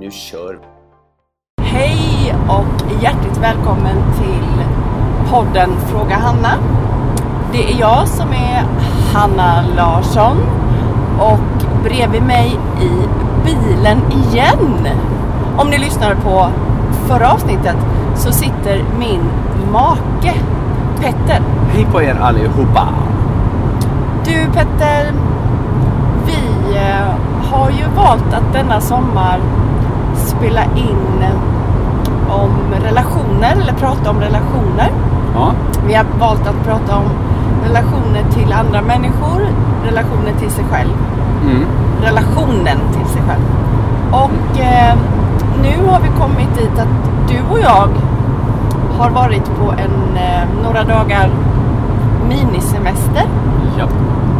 Nu kör! Hej och hjärtligt välkommen till podden Fråga Hanna. Det är jag som är Hanna Larsson och bredvid mig i bilen igen. Om ni lyssnade på förra avsnittet så sitter min make Petter. Hej på er allihopa! Du Petter, vi eh, har ju valt att denna sommar spela in om relationer eller prata om relationer. Ja, Vi har valt att prata om relationer till andra människor, relationer till sig själv, mm. relationen till sig själv. Och eh, nu har vi kommit dit att du och jag har varit på en eh, några dagar minisemester ja,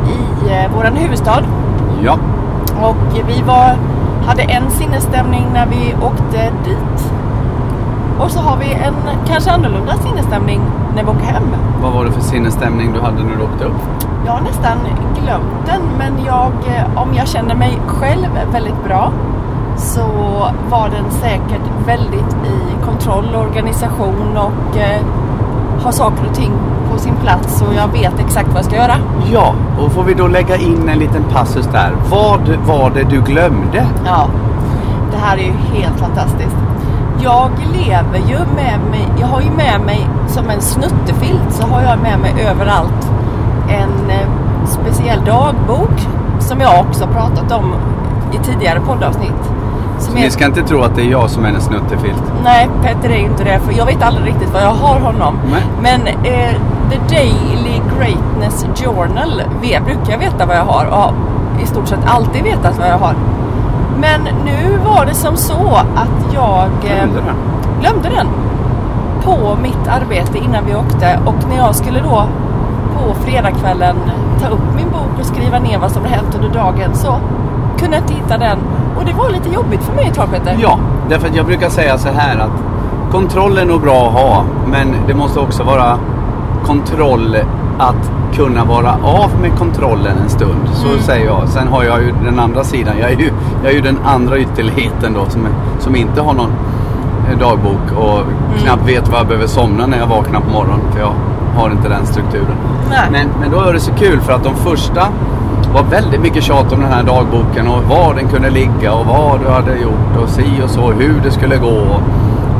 i eh, våran huvudstad. ja. Och vi var, hade en sinnesstämning när vi åkte dit. Och så har vi en kanske annorlunda sinnesstämning när vi åker hem. Vad var det för sinnesstämning du hade när du åkte upp? Jag har nästan glömt den men jag, eh, om jag känner mig själv väldigt bra så var den säkert väldigt i kontroll och organisation och eh, har saker och ting på sin plats och jag vet exakt vad jag ska göra. Ja, och får vi då lägga in en liten passus där. Vad var det du glömde? Ja, det här är ju helt fantastiskt. Jag lever ju med mig, jag har ju med mig som en snuttefilt så har jag med mig överallt en eh, speciell dagbok som jag också pratat om i tidigare poddavsnitt. Som Ni ska inte tro att det är jag som är en snuttefilt. Nej, Petter är inte det för jag vet aldrig riktigt vad jag har honom. Nej. Men eh, The Daily Greatness Journal vi brukar jag veta vad jag har och har i stort sett alltid vetat vad jag har. Men nu var det som så att jag eh, Glömde den? glömde den på mitt arbete innan vi åkte och när jag skulle då på fredagskvällen ta upp min bok och skriva ner vad som hade hänt under dagen så kunde jag inte hitta den och det var lite jobbigt för mig ett tag Petter. Ja, därför att jag brukar säga så här att kontroll är nog bra att ha, men det måste också vara kontroll att kunna vara av med kontrollen en stund. Så Mm. säger jag. Sen har jag ju den andra sidan. Jag är ju, jag är ju den andra ytterligheten då som, som inte har någon eh, dagbok och knappt vet vad jag behöver somna när jag vaknar på morgonen. För jag har inte den strukturen. Nej. Men, men då är det så kul för att de första var väldigt mycket tjat om den här dagboken och var den kunde ligga och vad du hade gjort och si och så, hur det skulle gå.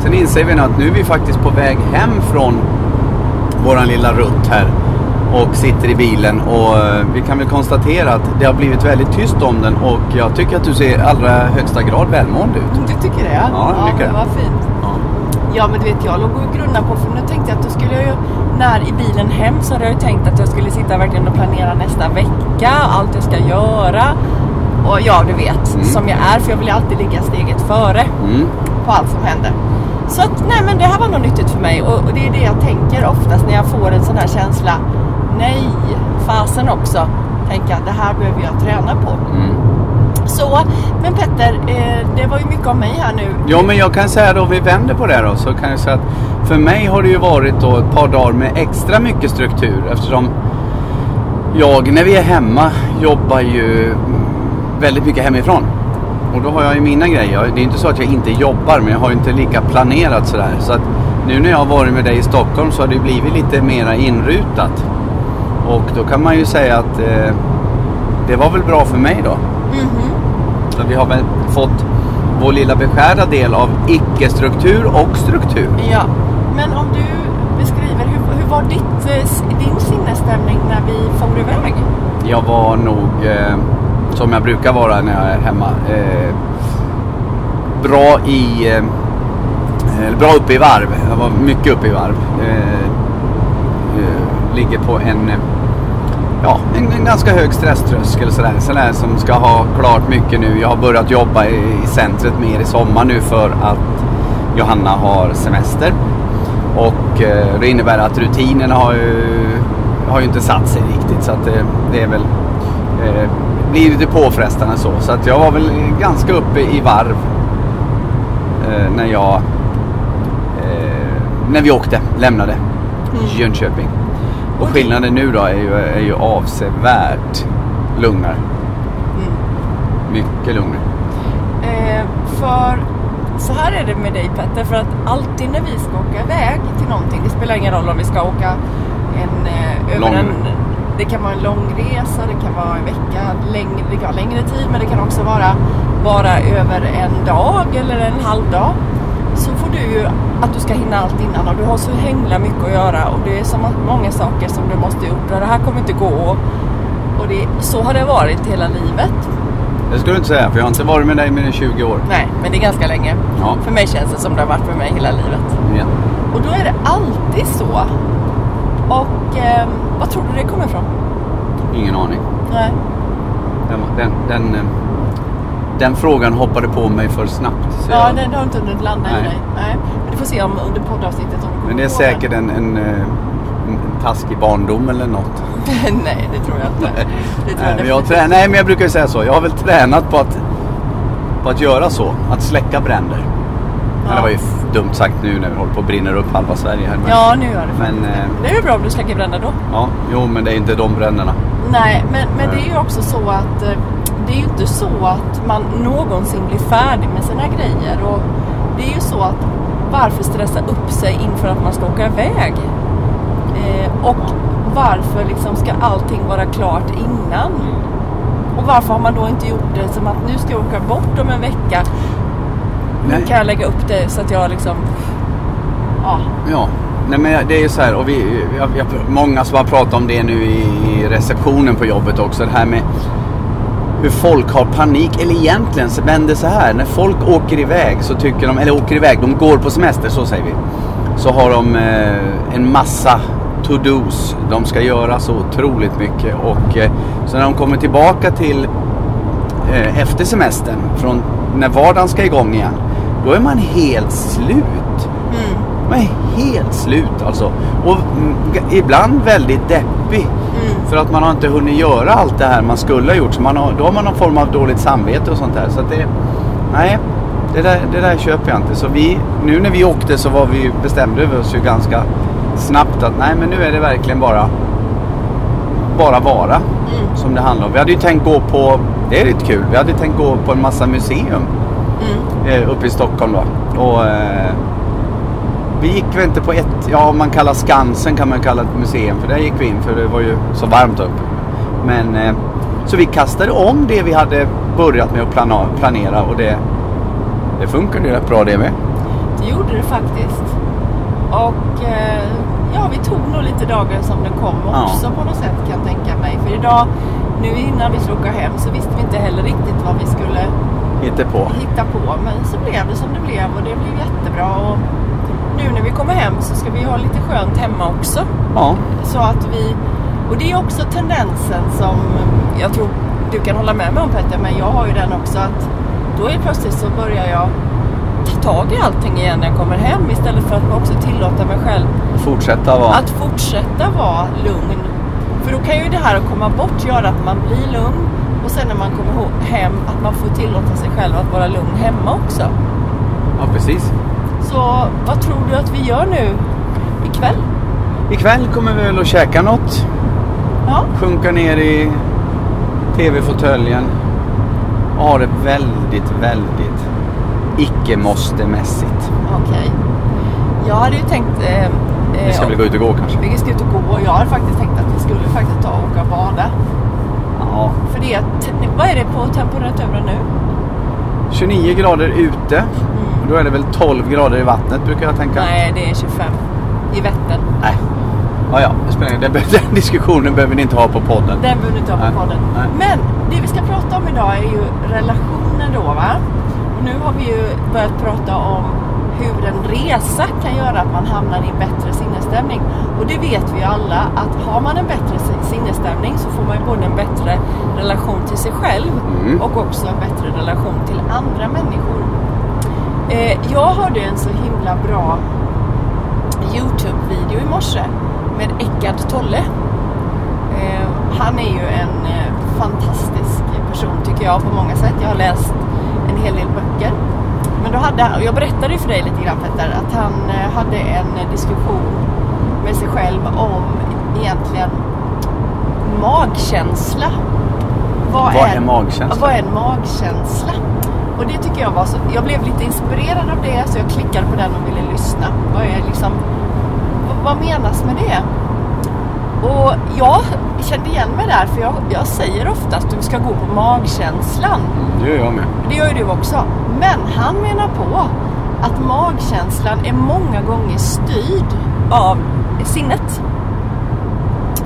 Sen inser vi nu att nu är vi faktiskt på väg hem från våran lilla rutt här och sitter i bilen och eh, vi kan väl konstatera att det har blivit väldigt tyst om den och jag tycker att du ser i allra högsta grad välmående ut. Du tycker det? Ja, men det. vad fint. Ja. Ja, men du vet, jag låg och grunnade på, för nu tänkte jag att då skulle jag ju, när i bilen hem så hade jag ju tänkt att jag skulle sitta verkligen och planera nästa vecka, allt jag ska göra. Och ja, du vet, Mm. som jag är, för jag vill ju alltid ligga steget före Mm. på allt som händer. Så att, nej men det här var nog nyttigt för mig och, och det är det jag tänker oftast när jag får en sån här känsla. Nej, fasen också. Tänka att det här behöver jag träna på. Mm. Så, men Petter, eh, det var ju mycket om mig här nu. Ja, men jag kan säga då, vi vänder på det då, så kan jag säga att för mig har det ju varit då ett par dagar med extra mycket struktur eftersom jag, när vi är hemma, jobbar ju väldigt mycket hemifrån. Och då har jag ju mina grejer. Det är inte så att jag inte jobbar, men jag har ju inte lika planerat sådär. Så att nu när jag har varit med dig i Stockholm så har det blivit lite mera inrutat. Och då kan man ju säga att eh, det var väl bra för mig då. Mhm. Så vi har väl fått vår lilla beskärda del av icke-struktur och struktur. Ja, men om du beskriver hur, hur var ditt, eh, din sinnesstämning när vi for iväg? Jag var nog, eh, som jag brukar vara när jag är hemma, eh, bra i... Eh, bra uppe i varv. Jag var mycket uppe i varv. Eh, eh, ligger på en... ja, en, en ganska hög stresströskel sådär. Sådär som ska ha klart mycket nu. Jag har börjat jobba i, i centret mer i sommar nu för att Johanna har semester. Och eh, det innebär att rutinerna har ju, har ju inte satt sig riktigt så att det, det är väl eh, blir lite påfrestande så. Så att jag var väl ganska uppe i varv eh, när jag eh, när vi åkte, lämnade Jönköping. Och skillnaden nu då är ju, är ju avsevärt lugnare. Mm. Mycket lugnare. Eh, för så här är det med dig Petter, för att alltid när vi ska åka iväg till någonting, det spelar ingen roll om vi ska åka en, eh, över Lång. en, det kan vara en lång resa, det kan vara en vecka, längre, det kan vara längre tid, men det kan också vara bara över en dag eller en halv dag. Så får du att du ska hinna allt innan och du har så himla mycket att göra och det är så många saker som du måste gjort och det här kommer inte gå. Och det, så har det varit hela livet. Det skulle du inte säga för jag har inte varit med dig mer än 20 år. Nej, men det är ganska länge. Ja. För mig känns det som det har varit med mig hela livet. Ja. Och då är det alltid så. Och eh, vad tror du det kommer ifrån? Ingen aning. Nej. Den, den, den, eh, den frågan hoppade på mig för snabbt. Ja, jag- den har inte hunnit landa i Nej. dig. Nej. Men du får se om under poddavsnittet om Men det är säkert en, en, eh, en taskig barndom eller något. Nej, det tror jag inte. Det tror Nej, men jag trä- nej, men jag brukar ju säga så. Jag har väl tränat på att, på att göra så. Att släcka bränder. Men det var ju dumt sagt nu när vi håller på och brinner upp halva Sverige här. Men, Ja, nu gör det Men, eh, Det är ju bra om du släcker bränder då. ja, jo, men det är inte de bränderna. Nej, men, men det är ju också så att eh, det är ju inte så att man någonsin blir färdig med sina grejer. Och det är ju så att varför stressa upp sig inför att man ska åka iväg? Eh, och varför liksom ska allting vara klart innan? Och varför har man då inte gjort det som att nu ska jag åka bort om en vecka. Nej. kan jag lägga upp det så att jag liksom... Ja, Ja, nej men det är ju så här och vi, jag, jag, många som har pratat om det nu i, receptionen på jobbet också. Det här med hur folk har panik. Eller egentligen så vänder så här. När folk åker iväg så tycker de, eller åker iväg, de går på semester så säger vi. Så har de eh, en massa to-dos. De ska göra så otroligt mycket och eh, så när de kommer tillbaka till eh, efter semestern, från när vardagen ska igång igen. Då är man helt slut. mm, Man är helt slut alltså. Och mm, ibland väldigt deppig. mm. För att man har inte hunnit göra allt det här man skulle ha gjort. Så man har, då har man någon form av dåligt samvete och sånt där. Så att det, nej, det där, det där köper jag inte. Så vi, nu när vi åkte så var vi bestämde vi oss ju ganska snabbt att nej men nu är det verkligen bara bara vara Mm. som det handlar om. Vi hade ju tänkt gå på, det är lite kul, vi hade tänkt gå på en massa museum Mm. eh, uppe i Stockholm då. Och, eh, vi gick väl inte på ett, ja om man kallar Skansen kan man kalla ett museum för där gick vi in för det var ju så varmt upp. Men eh, så vi kastade om det vi hade börjat med att planera och det, det funkade ju rätt bra det med. Det gjorde det faktiskt. Och ja, vi tog nog lite dagen som den kom Ja. också på något sätt kan jag tänka mig. För idag, nu innan vi skulle åka hem så visste vi inte heller riktigt vad vi skulle Hittade på. hitta på. Men så blev det som det blev och det blev jättebra. Och nu när vi kommer hem så ska vi ha lite skönt hemma också. Ja, Så att vi, och det är också tendensen som jag tror du kan hålla med mig om Petter, men jag har ju den också att då är plötsligt så börjar jag ta tag i allting igen när jag kommer hem istället för att också tillåta mig själv fortsätta vara. att fortsätta vara lugn. För då kan ju det här att komma bort göra att man blir lugn och sen när man kommer hem att man får tillåta sig själv att vara lugn hemma också. Ja, precis. Så vad tror du att vi gör nu ikväll? Ikväll kommer vi väl att käka något. Ja, Sjunka ner i tv-fåtöljen. Ha det väldigt, väldigt icke-måste-mässigt. okej. Jag hade ju tänkt... Eh, eh, Vi ska väl gå ut och gå kanske? Vi ska ut och gå jag har faktiskt tänkt att vi skulle faktiskt ta och åka och bada. Ja. För det är, vad är det på temperaturen nu? 29 grader ute. Då är det väl 12 grader i vattnet brukar jag tänka. Nej, det är 25 i Vättern. Nej. Ja, ja. Det spelar ingen- be- Den diskussionen behöver ni inte ha på podden. Den behöver du inte ha Nej, på podden. nej. Men det vi ska prata om idag är ju relationer då va? Och nu har vi ju börjat prata om hur en resa kan göra att man hamnar i en bättre sinnesstämning. Och det vet vi ju alla att har man en bättre sinnesstämning så får man ju både en bättre relation till sig själv Mm. och också en bättre relation till andra människor. Eh, jag hörde en så himla bra Youtube-video i morse med Eckart Tolle. Eh, han är ju en eh, fantastisk person tycker jag på många sätt. Jag har läst en hel del böcker. Men då hade han, jag berättade ju för dig lite grann Petter, att han eh, hade en diskussion med sig själv om egentligen magkänsla. Vad är magkänsla? Vad är en magkänsla? Och det tycker jag var så, jag blev lite inspirerad av det så jag klickade på den och ville lyssna. Vad är liksom, vad, vad menas med det? Och jag kände igen mig där för jag, jag säger ofta att du ska gå på magkänslan. Det gör jag med. Det gör ju du också. Men han menar på att magkänslan är många gånger styrd av sinnet.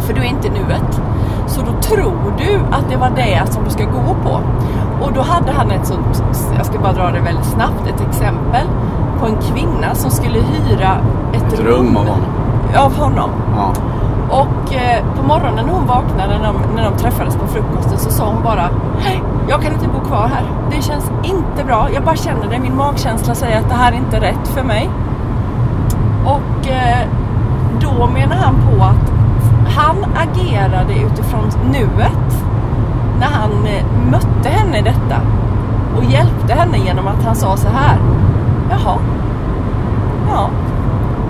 För du är inte nuet. Så då tror du att det var det som du ska gå på. Och då hade han ett sånt, jag ska bara dra det väldigt snabbt, ett exempel på en kvinna som skulle hyra ett, Ett rum av honom. Av honom. Ja. Och eh, på morgonen när hon vaknade när de, när de träffades på frukosten så sa hon bara Hej, jag kan inte bo kvar här. Det känns inte bra. Jag bara känner det. Min magkänsla säger att det här är inte rätt för mig. Och eh, då menar han på att han agerade utifrån nuet när han eh, mötte henne i detta och hjälpte henne genom att han sa så här. Jaha. Ja.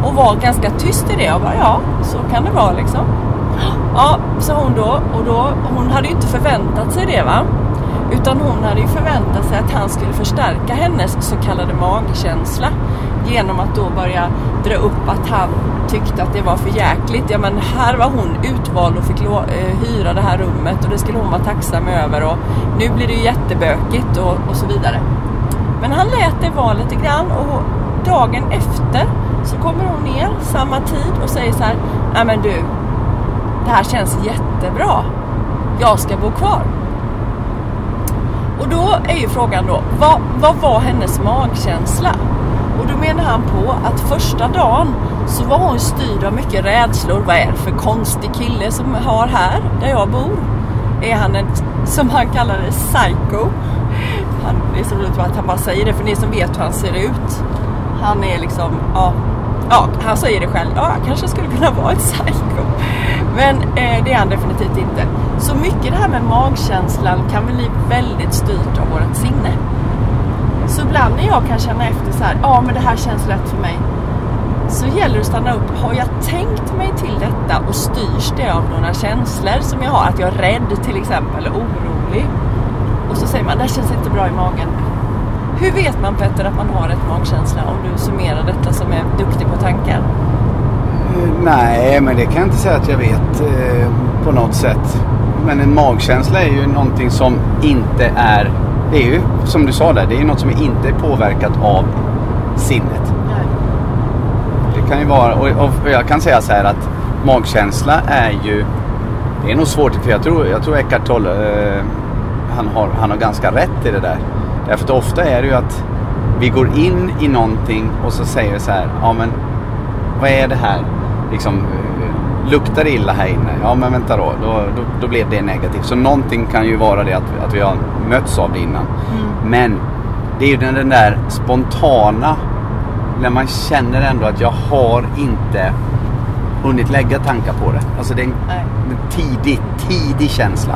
Och var ganska tyst i det och bara ja, så kan det vara liksom. Ja, sa hon då. Och då, hon hade ju inte förväntat sig det va. Utan hon hade ju förväntat sig att han skulle förstärka hennes så kallade magkänsla. Genom att då börja dra upp att han tyckte att det var för jäkligt. Ja men här var hon utvald och fick eh, hyra det här rummet och det skulle hon vara tacksam över. Och nu blir det ju jättebökigt och, och så vidare. Men han lät det vara lite grann och dagen efter så kommer hon ner samma tid och säger så här. Nej men du, det här känns jättebra. Jag ska bo kvar. Och då är ju frågan då, vad, vad var hennes magkänsla? Och då menar han på att första dagen så var hon styrd av mycket rädslor. Vad är det för konstig kille som har här, där jag bor? Är han en, som han kallar det, psycho? Han, det är så roligt att han bara säger det, för ni som vet hur han ser ut. Han är liksom, ja, ja han säger det själv. Ja, jag kanske skulle kunna vara ett psycho. Men eh, det är han definitivt inte. Så mycket det här med magkänslan kan bli väldigt styrt av vårt sinne. Så ibland när jag kan känna efter så här, ja men det här känns rätt för mig. Så gäller det att stanna upp. Har jag tänkt mig till detta och styrs det av några känslor som jag har? Att jag är rädd till exempel, eller orolig. Och så säger man, det här känns inte bra i magen. Hur vet man Petter att man har rätt magkänsla om du summerar detta som är duktig på tankar? Eh, Nej, men det kan jag inte säga att jag vet eh, på något sätt. Men en magkänsla är ju någonting som inte är... Det är ju som du sa där, det är ju något som inte är påverkat av sinnet. Nej. Det kan ju vara, och, och jag kan säga så här att magkänsla är ju... Det är nog svårt, för jag tror, jag tror Eckart Tolle, eh, han, har, han har ganska rätt i det där. Därför att ofta är det ju att vi går in i någonting och så säger vi så här, ja men vad är det här? Liksom, eh, luktar det illa här inne? Ja men vänta då, då, då, då blev det negativt. Så någonting kan ju vara det att, att vi har mötts av det innan. Men det är ju den, den där spontana, när man känner ändå att jag har inte hunnit lägga tankar på det. Alltså det är en, en tidig, tidig känsla.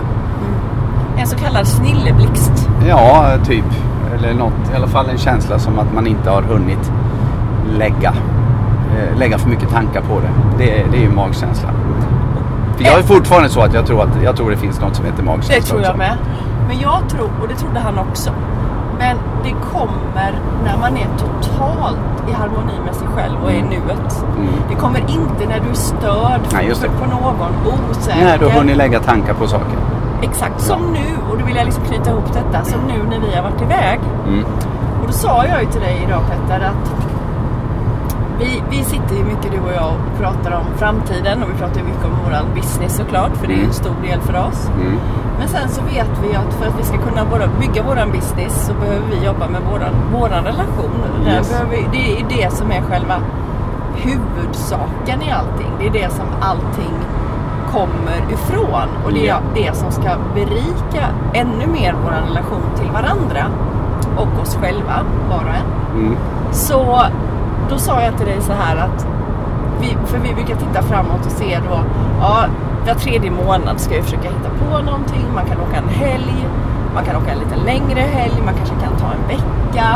En så kallad snilleblixt. Ja, typ. Eller något, i alla fall en känsla som att man inte har hunnit lägga, eh, lägga för mycket tankar på det. Det, det är ju magkänsla. För jag är fortfarande så att jag tror, att jag tror det finns något som heter magkänsla Det tror jag också. med. Men jag tror, och det trodde han också, men det kommer när man är totalt i harmoni med sig själv och är i nuet. Mm. Det kommer inte när du är störd Nej, just det. på någon, osäker. När du har hunnit lägga tankar på saker. Exakt, som nu. Och då vill jag liksom knyta ihop detta. Som nu när vi har varit iväg. Mm. Och då sa jag ju till dig idag Petter att vi, vi sitter ju mycket du och jag och pratar om framtiden och vi pratar ju mycket om våran business såklart för det är en Mm. stor del för oss. Mm. Men sen så vet vi att för att vi ska kunna både bygga våran business så behöver vi jobba med våran, våran relation. Yes. vi, det är det som är själva huvudsaken i allting. Det är det som allting kommer ifrån. Och det är det som ska berika ännu mer vår relation till varandra och oss själva, var och en. Mm. Så då sa jag till dig så här att vi, för vi brukar titta framåt och se då, ja, var tredje månad ska vi försöka hitta på någonting. Man kan åka en helg, man kan åka en lite längre helg, man kanske kan ta en vecka.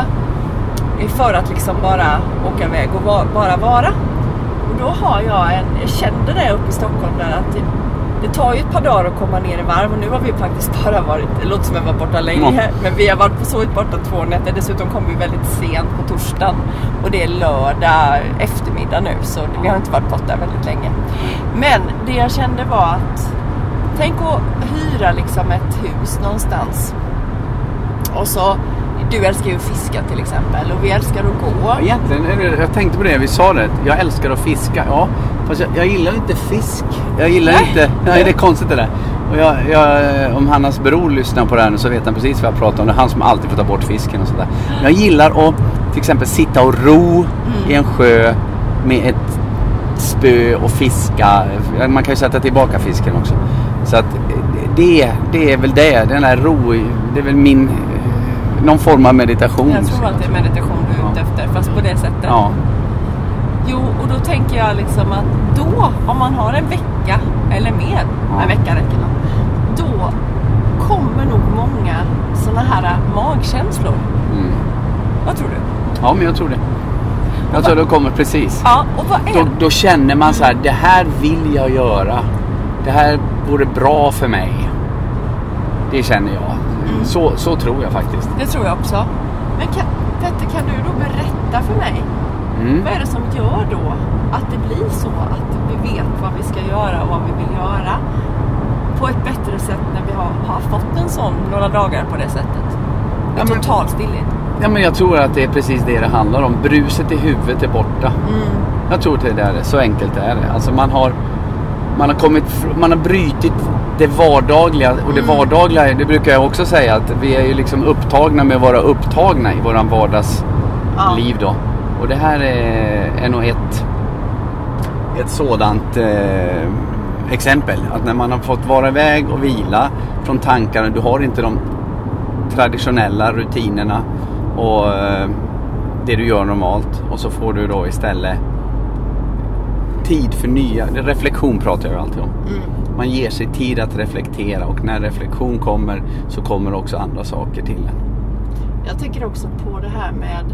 eh, För att liksom bara åka iväg och bara vara. Och då har jag en, jag kände det uppe i Stockholm där att tar ju ett par dagar att komma ner i varv och nu har vi faktiskt bara varit, det låter som att jag var borta länge, men vi har varit på sovit borta två nätter. Dessutom kom vi väldigt sent på torsdagen och det är lördag eftermiddag nu så vi har inte varit borta väldigt länge. Men det jag kände var att tänk att hyra liksom ett hus någonstans och så du älskar ju att fiska till exempel och vi älskar att gå. Egentligen, jag tänkte på det, vi sa det. Jag älskar att fiska. Ja, fast jag, jag gillar inte fisk. Jag gillar Nej. inte... Nej, det är konstigt det där. Och jag, jag, om Hannas bror lyssnar på det här nu så vet han precis vad jag pratar om. Det är han som alltid får ta bort fisken och sådär. Jag gillar att till exempel sitta och ro i en sjö med ett spö och fiska. Man kan ju sätta tillbaka fisken också. Så att det, det är väl det. Den där ro, det är väl min... Någon form av meditation. Jag tror att det är meditation du är ute efter fast på det sättet. Ja. Jo, och då tänker jag liksom att då, om man har en vecka eller mer, Ja. en vecka räcker nog, då kommer nog många sådana här magkänslor. Mm. Vad tror du? Ja, men jag tror det. Jag tror det kommer precis. Ja, och vad är Då, då känner man så här, det här vill jag göra. Det här vore bra för mig. Det känner jag. Mm. Så, så tror jag faktiskt. Det tror jag också. Men kan, Petter, kan du då berätta för mig, Mm. vad är det som gör då att det blir så? Att vi vet vad vi ska göra och vad vi vill göra på ett bättre sätt när vi har, har fått en sån några dagar på det sättet? Ja, men- Total stillhet. Ja, men jag tror att det är precis det det handlar om. Bruset i huvudet är borta. Mm. Jag tror att det är det. Så enkelt är det. Alltså man har, man har, kommit, man har brytit det vardagliga. Och det Mm. vardagliga, det brukar jag också säga, att vi är ju liksom upptagna med att vara upptagna i våran vardags Ja. liv då. Och det här är, är nog ett, ett sådant eh, exempel. Att när man har fått vara iväg och vila från tankarna. Du har inte de traditionella rutinerna och eh, det du gör normalt. Och så får du då istället tid för nya, reflektion pratar jag alltid om. Mm. Man ger sig tid att reflektera och när reflektion kommer så kommer också andra saker till en. Jag tänker också på det här med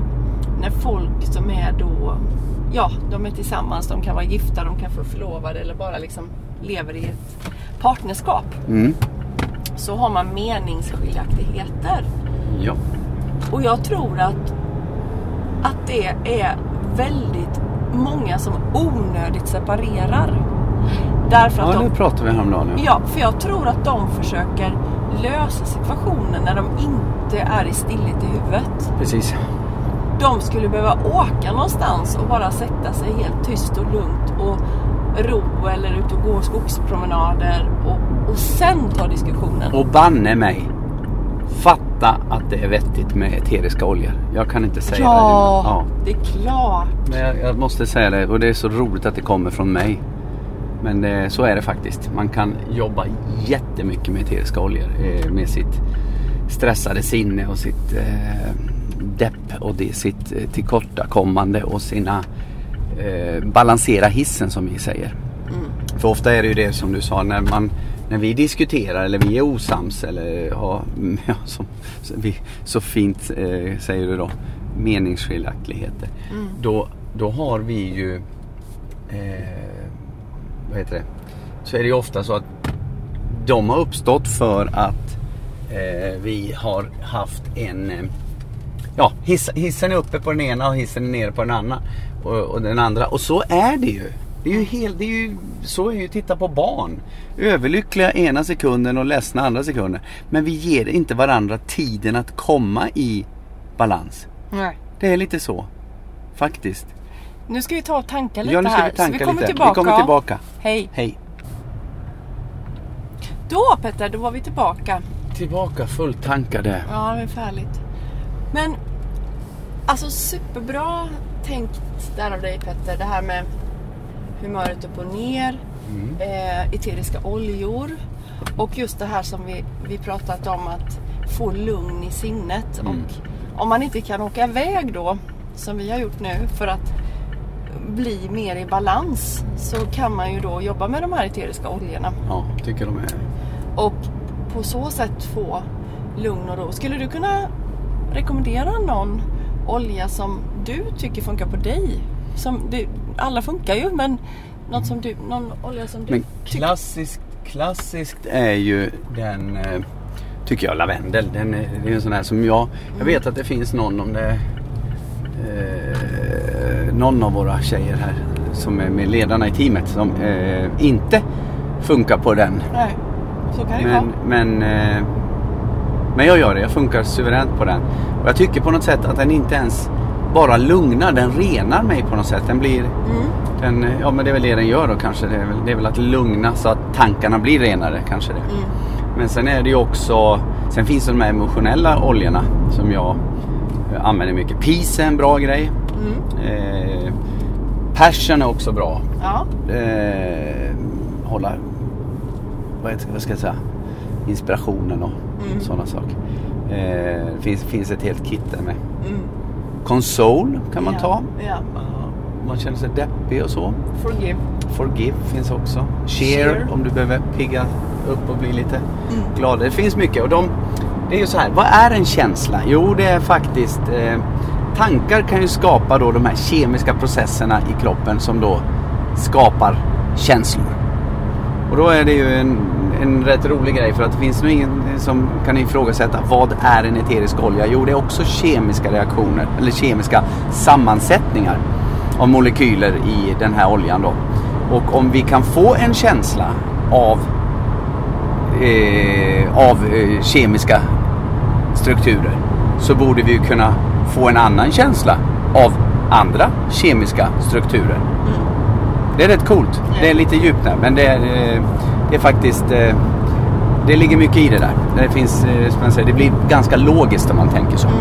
när folk som är då, ja, de är tillsammans, de kan vara gifta, de kan få förlovade eller bara liksom lever i ett partnerskap. Mm. Så har man meningsskiljaktigheter. Ja. Och jag tror att, att det är väldigt många som onödigt separerar. Därför att ja, de det pratade vi häromdagen. Ja. Ja, för jag tror att de försöker lösa situationen när de inte är i stillhet i huvudet. Precis. De skulle behöva åka någonstans och bara sätta sig helt tyst och lugnt och ro eller ut och gå skogspromenader och, och sen ta diskussionen. Och banne mig. Fatta att det är vettigt med eteriska oljor. Jag kan inte säga det. ja, Ja. det är klart. Men jag, jag måste säga det och det är så roligt att det kommer från mig. Men det, så är det faktiskt. Man kan jobba jättemycket med eteriska oljor. Eh, med sitt stressade sinne och sitt eh, depp och det, sitt eh, tillkortakommande och sina eh, balansera hissen som vi säger. Mm. För ofta är det ju det som du sa när man när vi diskuterar eller vi är osams eller har, ja, som, vi så fint eh, säger du då, meningsskiljaktigheter. Mm. Då, då har vi ju, eh, vad heter det, så är det ju ofta så att de har uppstått för att eh, vi har haft en, eh, ja hiss, hissen är uppe på den ena och hissen är nere på den andra. Och, och den andra. Och så är det ju. Det är ju helt, det är ju, så är ju titta på barn. Överlyckliga ena sekunden och ledsna andra sekunden. Men vi ger inte varandra tiden att komma i balans. Nej. Det är lite så. Faktiskt. Nu ska vi ta och tanka lite Ja, nu ska här. vi tanka så vi kommer lite. tillbaka. Vi kommer tillbaka. Hej. Hej. Då Petter, då var vi tillbaka. Tillbaka fulltankade. Ja, det är färdigt. Men alltså superbra tänkt där av dig Petter. Det här med humöret upp och ner, Mm. eh, eteriska oljor och just det här som vi, vi pratat om att få lugn i sinnet. Mm. Och om man inte kan åka iväg då, som vi har gjort nu, för att bli mer i balans så kan man ju då jobba med de här eteriska oljorna Ja, tycker de är... och på så sätt få lugn och ro. Skulle du kunna rekommendera någon olja som du tycker funkar på dig? Som det, alla funkar ju men något som du, någon olja som du Men klassiskt, klassiskt är ju den, eh, tycker jag, lavendel. Den är, det är en sån här som jag, jag vet att det finns någon om det eh, någon av våra tjejer här som är med ledarna i teamet som eh, inte funkar på den. Nej, så kan det Men, vara. men, eh, men jag gör det, jag funkar suveränt på den. Och jag tycker på något sätt att den inte ens bara lugnar, den renar mig på något sätt. Den blir Mm. den, ja men det är väl det den gör då kanske. Det är väl, det är väl att lugna så att tankarna blir renare kanske det. Mm. Men sen är det ju också, sen finns det de här emotionella oljorna som jag eh, använder mycket. Peace är en bra grej. Mm. Eh, passion är också bra. Ja, Eh, hålla, vad, ska jag säga, inspirationen och Mm. sådana saker. Eh, det finns, finns ett helt kit där med. mm. Console kan man ja. ta. Ja. Man känner sig deppig och så. Forgive. Forgive finns också. Share, Share. om du behöver pigga upp och bli lite Mm. glad. Det finns mycket och de, det är ju så här, vad är en känsla? Jo, det är faktiskt eh, tankar kan ju skapa då de här kemiska processerna i kroppen som då skapar känslor. Och då är det ju en, en rätt rolig grej för att det finns nog ingen som kan ifrågasätta vad är en eterisk olja? Jo, det är också kemiska reaktioner eller kemiska sammansättningar av molekyler i den här oljan då. Och om vi kan få en känsla av, eh, av eh, kemiska strukturer så borde vi ju kunna få en annan känsla av andra kemiska strukturer. Det är rätt coolt. Det är lite djupt där men det är, eh, det är faktiskt eh, det ligger mycket i det där. Det, finns, eh, säger, det blir ganska logiskt om man tänker så. Mm,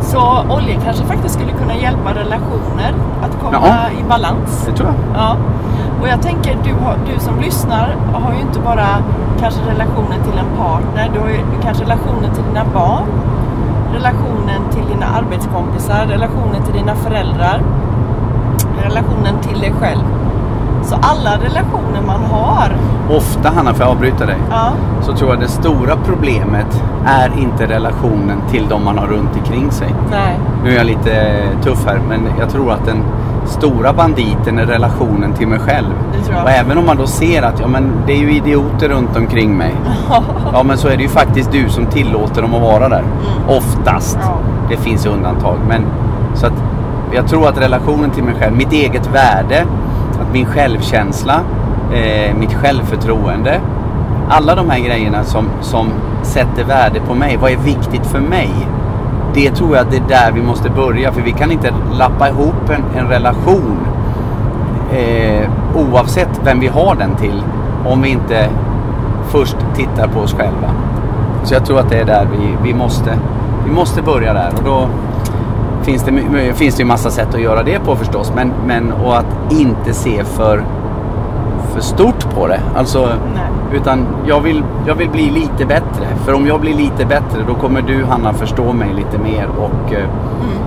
Så oljor kanske faktiskt skulle kunna hjälpa relationer att komma Ja. i balans. Det tror jag. Ja, och jag tänker du, har, du som lyssnar har ju inte bara kanske relationen till en partner, du har ju kanske relationen till dina barn, relationen till dina arbetskompisar, relationen till dina föräldrar, relationen till dig själv. Så alla relationer man har, Ofta, Hanna, får jag avbryta dig? ja, Så tror jag det stora problemet är inte relationen till de man har runt omkring sig. nej, Nu är jag lite tuff här men jag tror att den stora banditen är relationen till mig själv. Och även om man då ser att ja, men det är ju idioter runt omkring mig. Ja men så är det ju faktiskt du som tillåter dem att vara där. Oftast. Ja. Det finns undantag. Men, så att jag tror att relationen till mig själv, mitt eget värde, att min självkänsla, eh, mitt självförtroende. Alla de här grejerna som, som sätter värde på mig. Vad är viktigt för mig? Det tror jag att det är där vi måste börja. För vi kan inte lappa ihop en, en relation eh, oavsett vem vi har den till om vi inte först tittar på oss själva. Så jag tror att det är där vi, vi, måste, vi måste börja där. Och då finns det, ju finns det massa sätt att göra det på förstås. Men, men och att inte se för, för stort på det. Alltså, Nej utan jag vill, jag vill bli lite bättre. För om jag blir lite bättre då kommer du Hanna förstå mig lite mer. Och, eh, Mm.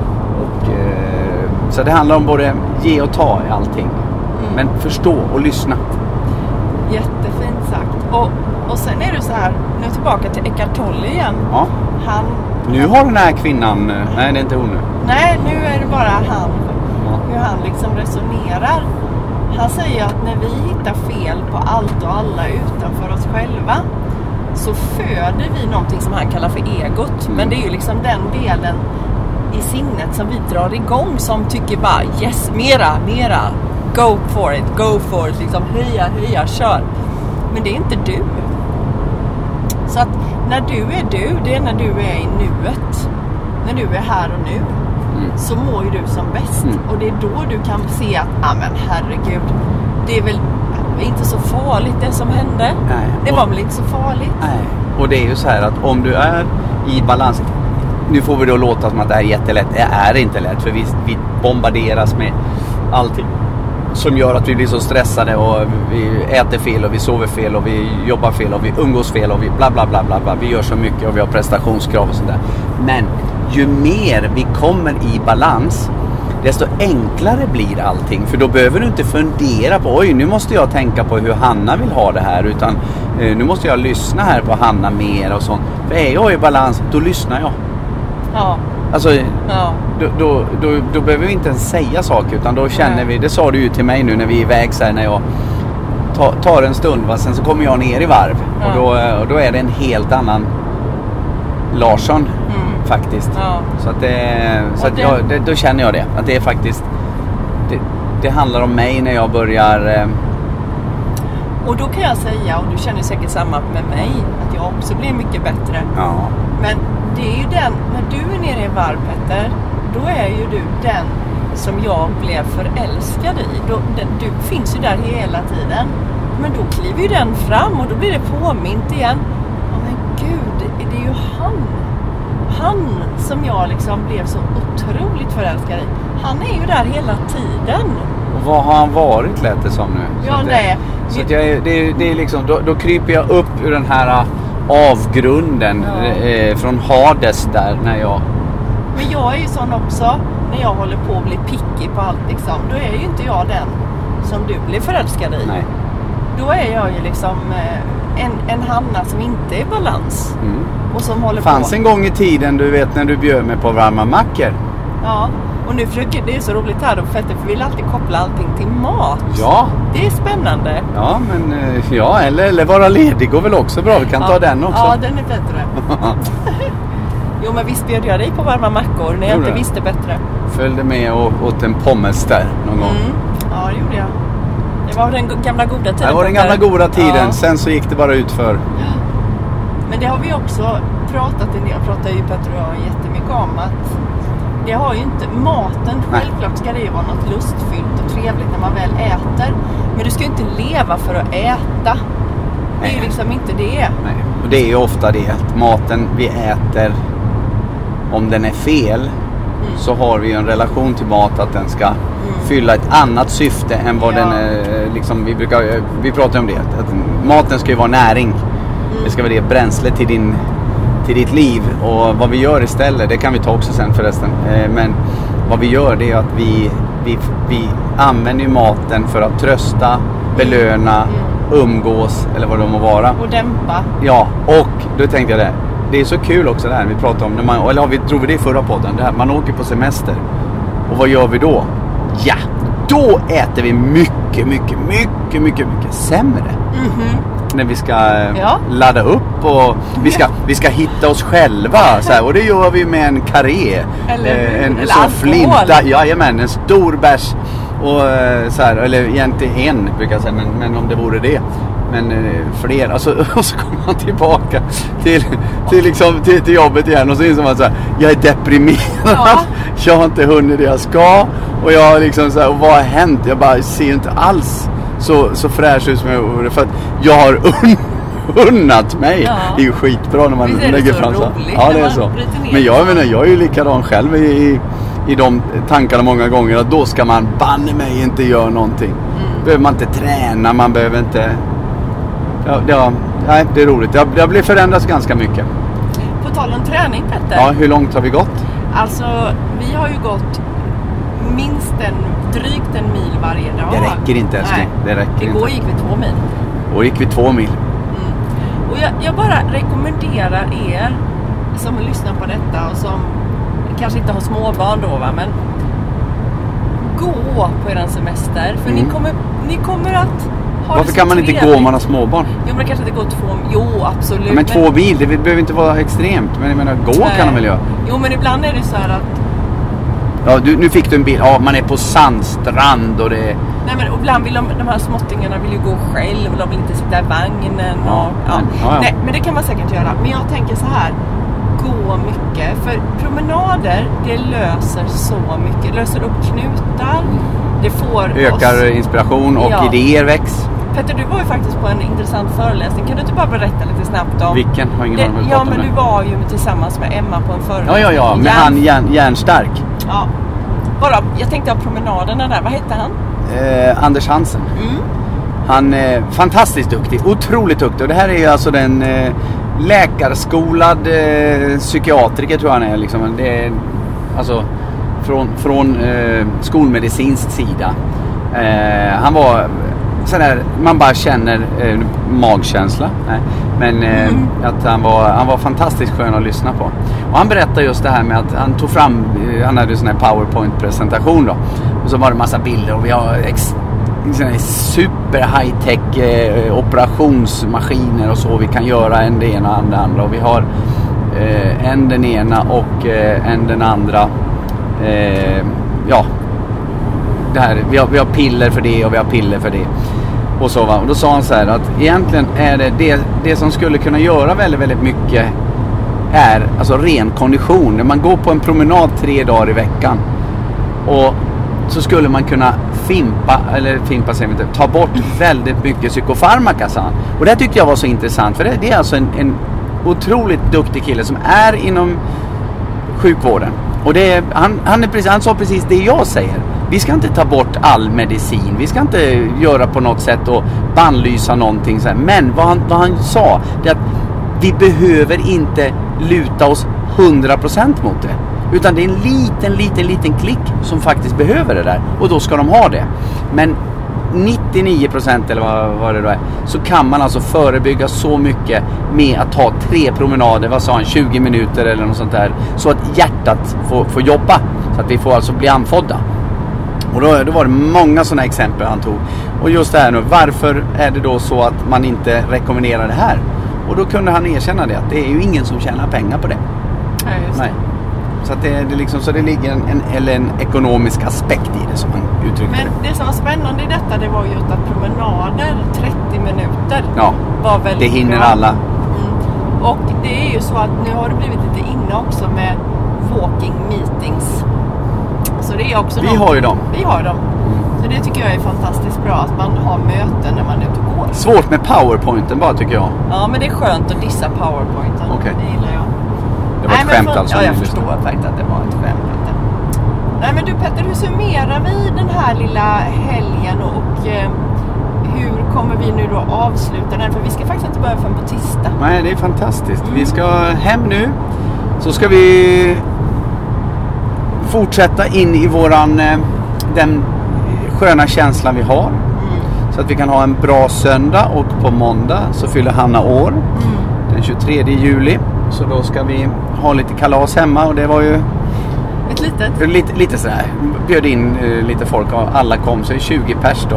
och, eh, så det handlar om både ge och ta i allting. Mm. Men förstå och lyssna. Jättefint sagt. Och, och sen är det så här, nu tillbaka till Eckart Tolle igen. Ja. Han, Nu har den här kvinnan, eh, nej det är inte hon nu. nej nu är det bara han, Ja. hur han liksom resonerar. Han säger att när vi hittar fel på allt och alla utanför oss själva så föder vi någonting som han kallar för egot. Mm. Men det är ju liksom den delen i sinnet som vi drar igång som tycker bara yes, mera, mera. Go for it, go for it. Liksom höja, höja, kör. Men det är inte du. Så att när du är du, det är när du är i nuet. När du är här och nu. Mm. så mår ju du som bäst. Mm. Och det är då du kan se att, ja men herregud, det är väl inte så farligt det som hände. Nej. Det Och- var väl inte så farligt. Nej. Och det är ju så här att om du är i balans. Nu får vi då låta som att det här är jättelätt. Det är inte lätt för vi, vi bombarderas med allting som gör att vi blir så stressade och vi äter fel och vi sover fel och vi jobbar fel och vi umgås fel och vi bla bla bla bla bla. Vi gör så mycket och vi har prestationskrav och sådär. Men ju mer vi kommer i balans desto enklare blir allting. För då behöver du inte fundera på oj nu måste jag tänka på hur Hanna vill ha det här utan eh, nu måste jag lyssna här på Hanna mer och sånt. För är jag i balans då lyssnar jag. Ja, Alltså ja, då, då, då, då behöver vi inte ens säga saker utan då känner vi, det sa du ju till mig nu när vi är iväg så här, när jag ta, tar en stund va, sen så kommer jag ner i varv Ja. och, då, eh, och då är det en helt annan Larsson faktiskt. ja. Så att det, så att jag, det, då känner jag det. Att det är faktiskt det, det handlar om mig när jag börjar eh, Och då kan jag säga, och du känner säkert samma med mig, att jag också blir mycket bättre. Ja, Men det är ju den, när du är nere i varv Petter, då är ju du den som jag blev förälskad i. Då, den, du finns ju där hela tiden. Men då kliver ju den fram och då blir det påmint igen. Ja men gud, det är ju han. Han som jag liksom blev så otroligt förälskad i. Han är ju där hela tiden. och vad har han varit lät det som nu. Så Ja, det, nej. Så att jag, det, det är liksom, då, då kryper jag upp ur den här eh, avgrunden Ja. eh, från Hades där när jag Men jag är ju sån också. När jag håller på att bli picky på allt liksom. Då är ju inte jag den som du blev förälskad i. Nej. Då är jag ju liksom eh, en, en Hanna som inte är i balans. Mm. Och som håller fanns på. en gång i tiden, du vet när du bjöd mig på varma mackor. Ja. Och nu försöker, det är så roligt här då för att vi vill alltid koppla allting till mat. Ja, Det är spännande. ja men eh, ja, eller, eller vara ledig går väl också bra. Vi kan ta ja. den också. Ja, den är bättre. Jo, men visst bjöd jag dig på varma mackor när jag inte visste bättre. Följde med och åt en pommes där någon gång. Mm. Ja, det gjorde jag. Det var den gamla goda tiden. Det var den gamla goda tiden. Ja. Sen så gick det bara ut för. Men det har vi också pratat en del, pratar ju Petter och jag jättemycket om att det har ju inte, maten, Nej. självklart ska det ju vara något lustfyllt och trevligt när man väl äter. Men du ska ju inte leva för att äta. Det är ju liksom inte det. Nej. Och det är ju ofta det att maten vi äter, om den är fel, Mm. så har vi en relation till mat att den ska fylla ett annat syfte än vad Ja. den är. Liksom, vi, brukar, vi pratar om det, att maten ska ju vara näring. Mm. Det ska vara det bränsle till, din, till ditt liv. Och vad vi gör istället, det kan vi ta också sen förresten. Eh, Men vad vi gör det är att vi, vi, vi använder ju maten för att trösta, belöna, umgås eller vad det må vara. Och dämpa. Ja, och då tänkte jag det. Det är så kul också det här vi pratade om. När man, eller har vi, drog vi det i förra podden? Det här, man åker på semester. Och vad gör vi då? Ja, då äter vi mycket, mycket, mycket, mycket, mycket sämre. Mhm. När vi ska eh, Ja. ladda upp och vi ska, vi ska hitta oss själva. Så här, och det gör vi med en karré. Eller hur? en, Eller sån flinta. Jajamän, en stor bärs. Och eh, så här, eller egentligen en brukar jag säga, men, men om det vore det. Men eh, fler, alltså, och så kommer man tillbaka till, till, liksom, till, till jobbet igen och så inser man så här, jag är deprimerad. Ja. Jag har inte hunnit det jag ska. Och jag liksom så här, och vad har hänt? Jag bara ser inte alls så, så fräsch ut som jag gjorde. För att jag har un, unnat mig. Ja. Det är ju skitbra när man Visst är lägger fram så. Ja, det är så. Men jag menar, jag är ju likadan själv i, i, i de tankarna många gånger. Att då ska man banne mig inte göra någonting. Mm. Behöver man inte träna, man behöver inte... Ja, ja, nej, det är roligt. Jag, jag blir förändrats ganska mycket. På tal om träning Petter. Ja, hur långt har vi gått? Alltså, vi har ju gått minst en, drygt en mil varje dag. Det räcker inte, älskling. Det räcker Igår inte. gick vi två mil. Och gick vi två mil. Och jag, jag bara rekommenderar er som lyssnar på detta och som kanske inte har småbarn då va, men gå på er semester. För ni, Mm. kommer, ni kommer att ha det Varför kan man inte trevligt. gå om man har småbarn? Jo men det kanske inte går två Jo absolut. Ja, men två mil, det behöver inte vara extremt. Men jag menar, gå kan de väl göra? Jo men ibland är det så här att Ja, du, nu fick du en bild. Ja, man är på sandstrand och det. Nej men ibland vill de, de här småttingarna vill ju gå själv och de vill inte sitta i vagnen. Ja, och, ja. ja, ja. Nej, men det kan man säkert göra. Men jag tänker så här. gå mycket. För promenader, det löser så mycket. Löser upp knutar. Det får Ökar oss... inspiration och Ja. idéer väcks. Petter, du var ju faktiskt på en intressant föreläsning. Kan du inte bara berätta lite snabbt om... Vilken? Har ingen det, aning Ja, men du var ju tillsammans med Emma på en Ja, föreläsning. ja, ja. Med Järn- han järn, järnstark. Ja. Bara, jag tänkte av promenaderna där. Vad hette han? Eh, Anders Hansen. Mm. Han är fantastiskt duktig, otroligt duktig. Och det här är ju alltså den eh, läkarskolad eh, psykiatriker tror jag han är. Liksom. Det är alltså från, från eh, skolmedicinsk sida. Eh, han var sån där, man bara känner eh, magkänsla. Nej. Men eh, Mm. att han var, han var fantastiskt skön att lyssna på. Och han berättade just det här med att han tog fram, eh, han hade ju sån här powerpoint presentation då. Och så var det massa bilder och vi har ex, super high tech eh, operationsmaskiner och så. Vi kan göra en det ena och en det andra. Och vi har eh, en den ena och eh, en den andra. Ja, här, vi, har, vi har piller för det och vi har piller för det. Och, så, va? och då sa han så här att egentligen är det, det det som skulle kunna göra väldigt, väldigt mycket är alltså ren kondition. När man går på en promenad tre dagar i veckan och så skulle man kunna fimpa, eller fimpa säger man inte, ta bort väldigt mycket psykofarmaka sa han. Och det här tyckte jag var så intressant för det, det är alltså en, en otroligt duktig kille som är inom sjukvården. Och det är, han, han, är precis, han sa precis det jag säger. Vi ska inte ta bort all medicin. Vi ska inte göra på något sätt och bannlysa någonting. Så här. Men vad han, vad han sa, det är att vi behöver inte luta oss 100% mot det. Utan det är en liten, liten, liten klick som faktiskt behöver det där. Och då ska de ha det. Men 99% eller vad, vad det då är. Så kan man alltså förebygga så mycket med att ta tre promenader, vad sa han, 20 minuter eller något sånt där. Så att hjärtat får, får jobba. Så att vi får alltså bli andfådda. Och då, då var det många sådana exempel han tog. Och just det här nu, varför är det då så att man inte rekommenderar det här? Och då kunde han erkänna det, att det är ju ingen som tjänar pengar på det. Ja, det. Nej. Så, att det, det liksom, så det ligger en, en, eller en ekonomisk aspekt i det som han uttryckte Men det. som var spännande i detta det var just att promenader 30 minuter Ja, var väldigt det hinner bra. alla. Mm. Och det är ju så att nu har det blivit lite inne också med walking meetings. Det är också Vi något- har ju dem. Vi har dem. Så det tycker jag är fantastiskt bra att man har möten när man är ute och går. Svårt med powerpointen bara tycker jag. Ja men det är skönt att dissa powerpointen. Okej. Det gillar jag. Det var ett men skämt för- alltså. Ja, jag förstår lyssnar. faktiskt att det var ett skämt. Petter. Nej men du Petter, hur summerar vi den här lilla helgen och eh, hur kommer vi nu då avsluta den? För vi ska faktiskt inte börja förrän på tisdag. Nej, det är fantastiskt. Vi Mm. ska hem nu. Så ska vi fortsätta in i våran, eh, den sköna känslan vi har. Så att vi kan ha en bra söndag och på måndag så fyller Hanna år. Den 23 juli. Så då ska vi ha lite kalas hemma och det var ju Ett litet. lite, lite sådär. Bjöd in eh, lite folk och alla kom så är 20 pers då.